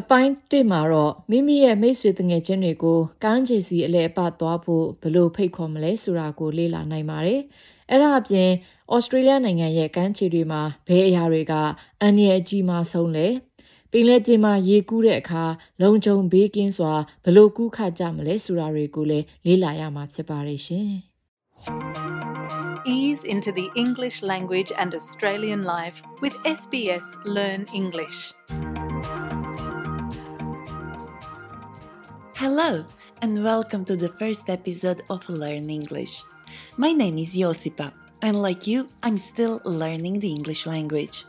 အပိုင်းတစ်မှာတော့မိမိရဲ့မိတ်ဆွေတငယ်ချင်းတွေကိုကန်းချေစီအလဲအပသွားဖို့ဘလို့ဖိတ်ခေါ်မလဲဆိုတာကိုလေ့လာနိုင်ပါတယ်။အဲ့ဒါအပြင်ဩစတြေးလျနိုင်ငံရဲ့ကမ်းခြေတွေမှာဘယ်အရာတွေကအန္တရာယ်အကြီးမားဆုံးလဲပင်လယ်ပြင်မှာရေကူးတဲ့အခါလုံခြုံဘေးကင်းစွာဘလို့ကူးခတ်ကြမလဲဆိုတာတွေကိုလည်းလေ့လာရမှာဖြစ်ပါတယ်ရှင်။ Ease into the English language and Australian life with SBS Learn English. Hello, and welcome to the first episode of Learn English. My name is Josipa, and like you, I'm still learning the English language.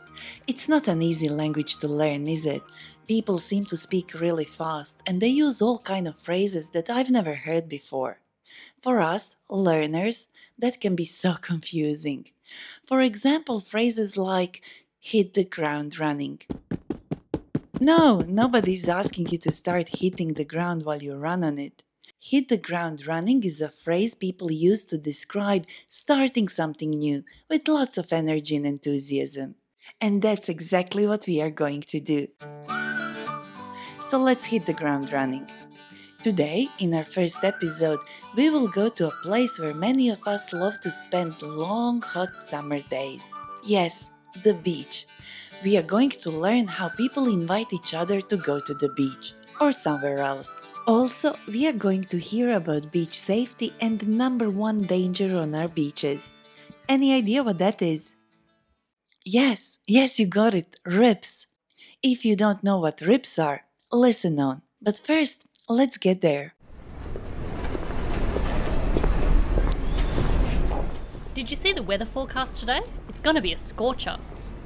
It's not an easy language to learn, is it? People seem to speak really fast, and they use all kind of phrases that I've never heard before. For us, learners, that can be so confusing. For example, phrases like hit the ground running no, nobody's asking you to start hitting the ground while you run on it. Hit the ground running is a phrase people use to describe starting something new with lots of energy and enthusiasm. And that's exactly what we are going to do. So let's hit the ground running. Today, in our first episode, we will go to a place where many of us love to spend long, hot summer days. Yes, the beach we are going to learn how people invite each other to go to the beach or somewhere else. Also, we are going to hear about beach safety and the number one danger on our beaches. Any idea what that is? Yes, yes, you got it, rips. If you don't know what rips are, listen on. But first, let's get there. Did you see the weather forecast today? It's going to be a scorcher.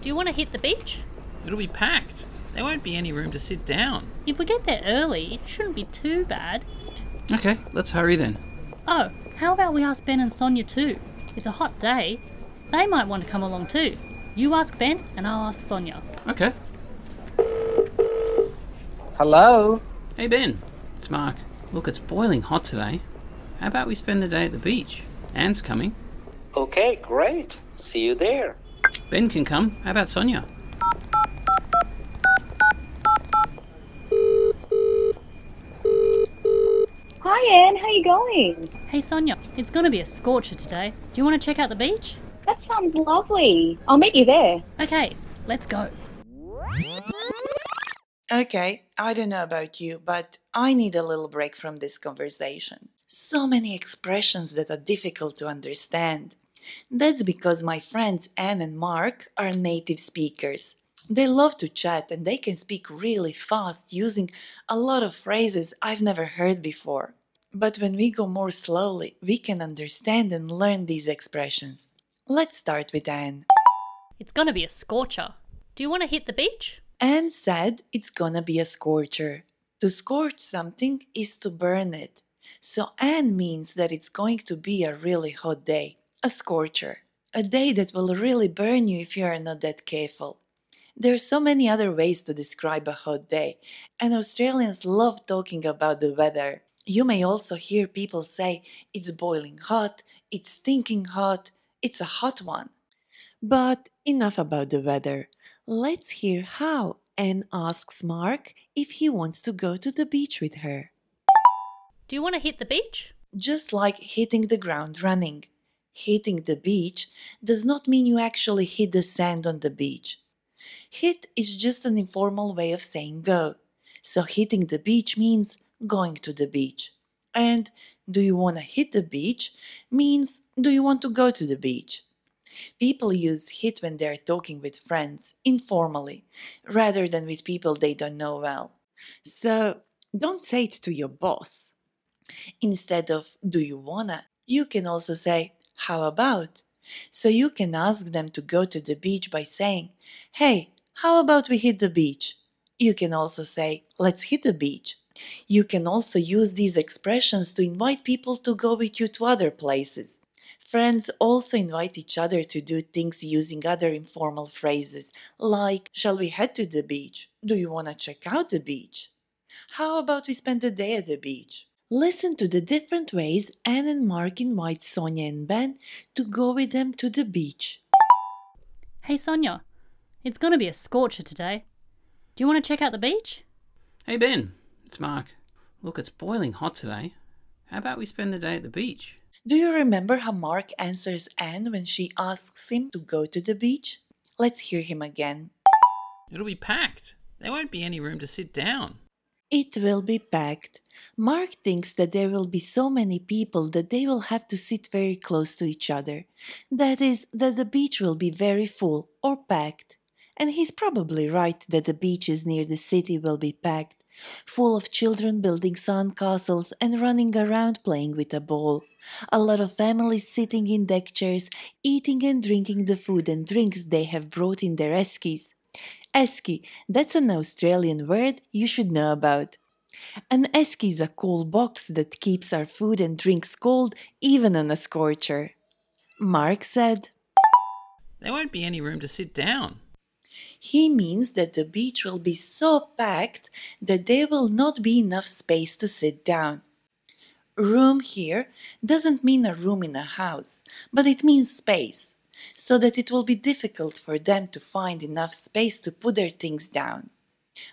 Do you want to hit the beach? It'll be packed. There won't be any room to sit down. If we get there early, it shouldn't be too bad. Okay, let's hurry then. Oh, how about we ask Ben and Sonia too? It's a hot day. They might want to come along too. You ask Ben and I'll ask Sonia. Okay. Hello? Hey Ben, it's Mark. Look, it's boiling hot today. How about we spend the day at the beach? Anne's coming. Okay, great. See you there. Ben can come. How about Sonia? Hi Anne, how are you going? Hey Sonia, it's gonna be a scorcher today. Do you want to check out the beach? That sounds lovely. I'll meet you there. Okay, let's go. Okay, I don't know about you, but I need a little break from this conversation. So many expressions that are difficult to understand. That's because my friends Anne and Mark are native speakers. They love to chat and they can speak really fast using a lot of phrases I've never heard before. But when we go more slowly, we can understand and learn these expressions. Let's start with Anne. It's gonna be a scorcher. Do you want to hit the beach? Anne said it's gonna be a scorcher. To scorch something is to burn it. So Anne means that it's going to be a really hot day a scorcher, a day that will really burn you if you are not that careful. There are so many other ways to describe a hot day, and Australians love talking about the weather. You may also hear people say it's boiling hot, it's stinking hot, it's a hot one. But enough about the weather. Let's hear how Anne asks Mark if he wants to go to the beach with her. Do you want to hit the beach? Just like hitting the ground running hitting the beach does not mean you actually hit the sand on the beach. Hit is just an informal way of saying go. So hitting the beach means going to the beach. And do you want to hit the beach means do you want to go to the beach? People use hit when they're talking with friends, informally, rather than with people they don't know well. So don't say it to your boss. Instead of do you wanna, you can also say how about? So you can ask them to go to the beach by saying, Hey, how about we hit the beach? You can also say, Let's hit the beach. You can also use these expressions to invite people to go with you to other places. Friends also invite each other to do things using other informal phrases like, Shall we head to the beach? Do you want to check out the beach? How about we spend the day at the beach? Listen to the different ways Anne and Mark invite Sonia and Ben to go with them to the beach. Hey Sonia, it's gonna be a scorcher today. Do you want to check out the beach? Hey Ben, it's Mark. Look, it's boiling hot today. How about we spend the day at the beach? Do you remember how Mark answers Anne when she asks him to go to the beach? Let's hear him again. It'll be packed. There won't be any room to sit down. It will be packed. Mark thinks that there will be so many people that they will have to sit very close to each other. That is, that the beach will be very full or packed. And he's probably right that the beaches near the city will be packed, full of children building sandcastles and running around playing with a ball. A lot of families sitting in deck chairs, eating and drinking the food and drinks they have brought in their eskies. Esky, that's an Australian word you should know about. An esky is a cool box that keeps our food and drinks cold even on a scorcher. Mark said, There won't be any room to sit down. He means that the beach will be so packed that there will not be enough space to sit down. Room here doesn't mean a room in a house, but it means space, so that it will be difficult for them to find enough space to put their things down.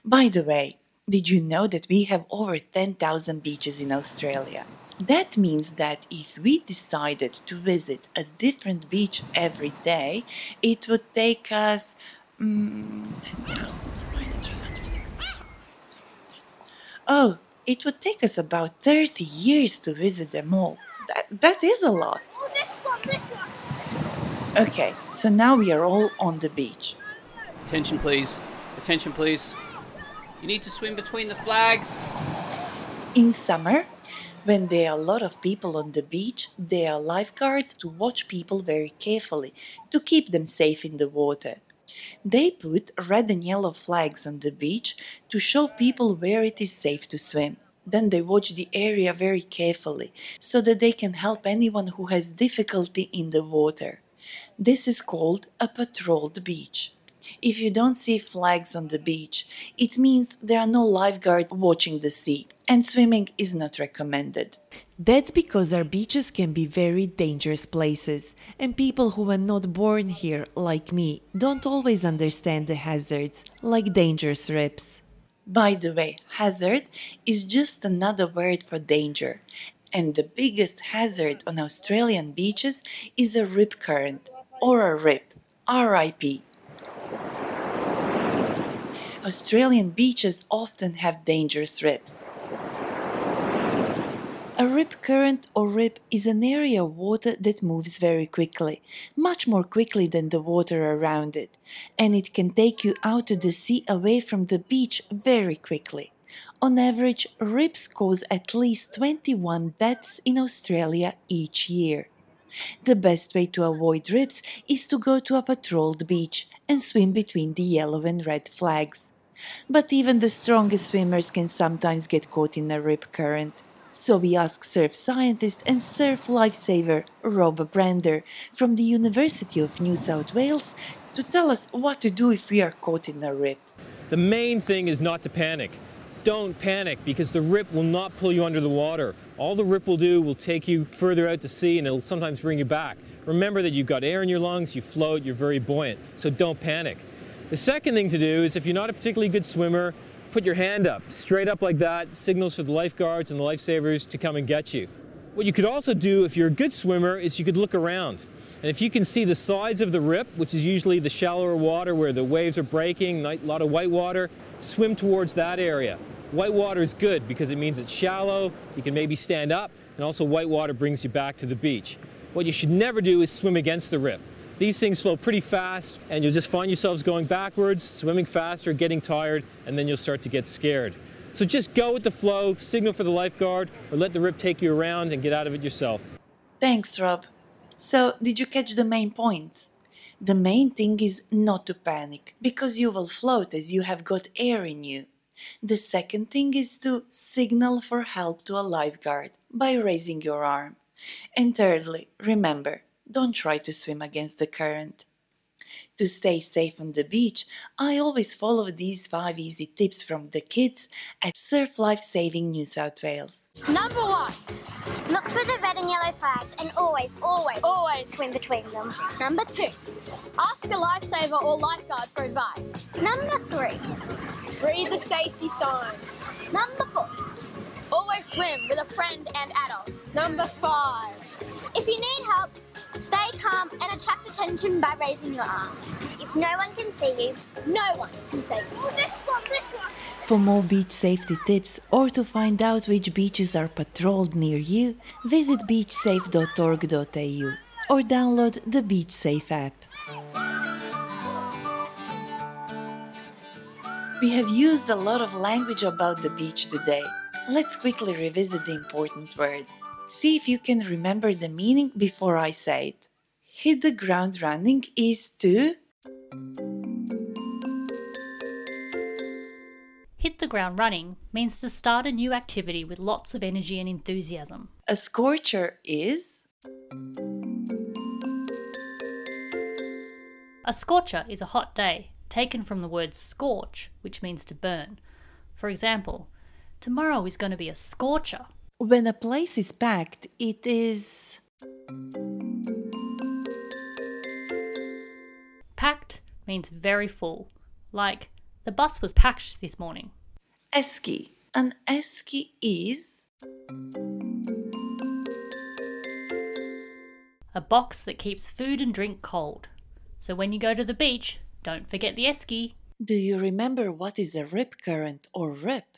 By the way, did you know that we have over 10,000 beaches in Australia? That means that if we decided to visit a different beach every day, it would take us mm, 10,000 divided 365. Oh, it would take us about 30 years to visit them all. That, that is a lot. Okay, so now we are all on the beach. Attention, please. Attention, please. You need to swim between the flags. In summer, when there are a lot of people on the beach, there are lifeguards to watch people very carefully to keep them safe in the water. They put red and yellow flags on the beach to show people where it is safe to swim. Then they watch the area very carefully so that they can help anyone who has difficulty in the water. This is called a patrolled beach. If you don't see flags on the beach, it means there are no lifeguards watching the sea, and swimming is not recommended. That's because our beaches can be very dangerous places, and people who were not born here, like me, don't always understand the hazards, like dangerous rips. By the way, hazard is just another word for danger, and the biggest hazard on Australian beaches is a rip current, or a rip, RIP. Australian beaches often have dangerous rips. A rip current or rip is an area of water that moves very quickly, much more quickly than the water around it, and it can take you out to the sea away from the beach very quickly. On average, rips cause at least 21 deaths in Australia each year. The best way to avoid rips is to go to a patrolled beach and swim between the yellow and red flags. But even the strongest swimmers can sometimes get caught in a rip current. So we ask surf scientist and surf lifesaver Rob Brander from the University of New South Wales to tell us what to do if we are caught in a rip. The main thing is not to panic. Don't panic because the rip will not pull you under the water. All the rip will do will take you further out to sea and it'll sometimes bring you back. Remember that you've got air in your lungs, you float, you're very buoyant, so don't panic. The second thing to do is if you're not a particularly good swimmer, put your hand up, straight up like that, signals for the lifeguards and the lifesavers to come and get you. What you could also do if you're a good swimmer is you could look around. And if you can see the sides of the rip, which is usually the shallower water where the waves are breaking, a lot of white water, swim towards that area. White water is good because it means it's shallow, you can maybe stand up, and also white water brings you back to the beach. What you should never do is swim against the rip. These things flow pretty fast, and you'll just find yourselves going backwards, swimming faster, getting tired, and then you'll start to get scared. So just go with the flow, signal for the lifeguard, or let the rip take you around and get out of it yourself. Thanks, Rob. So, did you catch the main point? The main thing is not to panic, because you will float as you have got air in you. The second thing is to signal for help to a lifeguard by raising your arm. And thirdly, remember, don't try to swim against the current. To stay safe on the beach, I always follow these 5 easy tips from the kids at Surf Life Saving New South Wales. Number one, look for the red and yellow flags and always, always, always swim between them. Number two, ask a lifesaver or lifeguard for advice. Number three, read the safety signs. Number four, always swim with a friend and adult. Number five, if you need help, stay calm and attract attention by raising your arm. If no one can see you, no one can save you. Oh, this one, this one. For more beach safety tips or to find out which beaches are patrolled near you, visit beachsafe.org.au or download the Beach Safe app. We have used a lot of language about the beach today. Let's quickly revisit the important words. See if you can remember the meaning before I say it. Hit the ground running is to Hit the ground running means to start a new activity with lots of energy and enthusiasm. a scorcher is A scorcher is a hot day, taken from the word scorch, which means to burn. For example, tomorrow is going to be a scorcher. when a place is packed, it is Packed means very full, like the bus was packed this morning. esky. An esky is A box that keeps food and drink cold. So when you go to the beach, don't forget the esky. Do you remember what is a rip current or rip?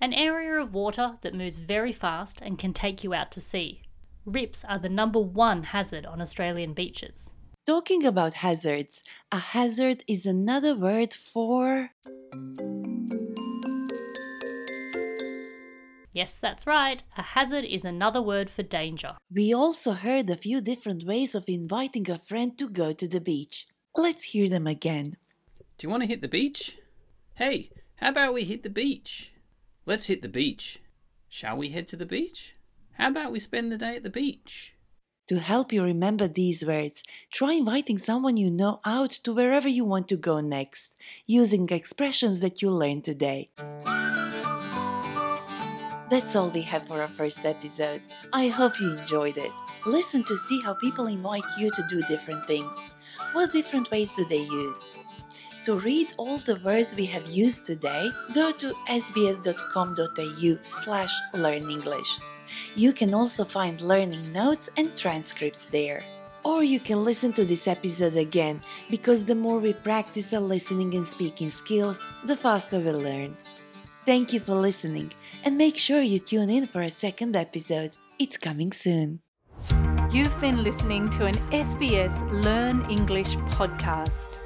An area of water that moves very fast and can take you out to sea. Rips are the number one hazard on Australian beaches. Talking about hazards, a hazard is another word for Yes, that's right. A hazard is another word for danger. We also heard a few different ways of inviting a friend to go to the beach. Let's hear them again. Do you want to hit the beach? Hey, how about we hit the beach? Let's hit the beach. Shall we head to the beach? How about we spend the day at the beach? To help you remember these words, try inviting someone you know out to wherever you want to go next, using expressions that you learned today. That's all we have for our first episode. I hope you enjoyed it. Listen to see how people invite you to do different things. What different ways do they use? To read all the words we have used today, go to sbs.com.au slash learnenglish. You can also find learning notes and transcripts there. Or you can listen to this episode again, because the more we practice our listening and speaking skills, the faster we learn. Thank you for listening, and make sure you tune in for a second episode. It's coming soon. You've been listening to an SBS Learn English podcast.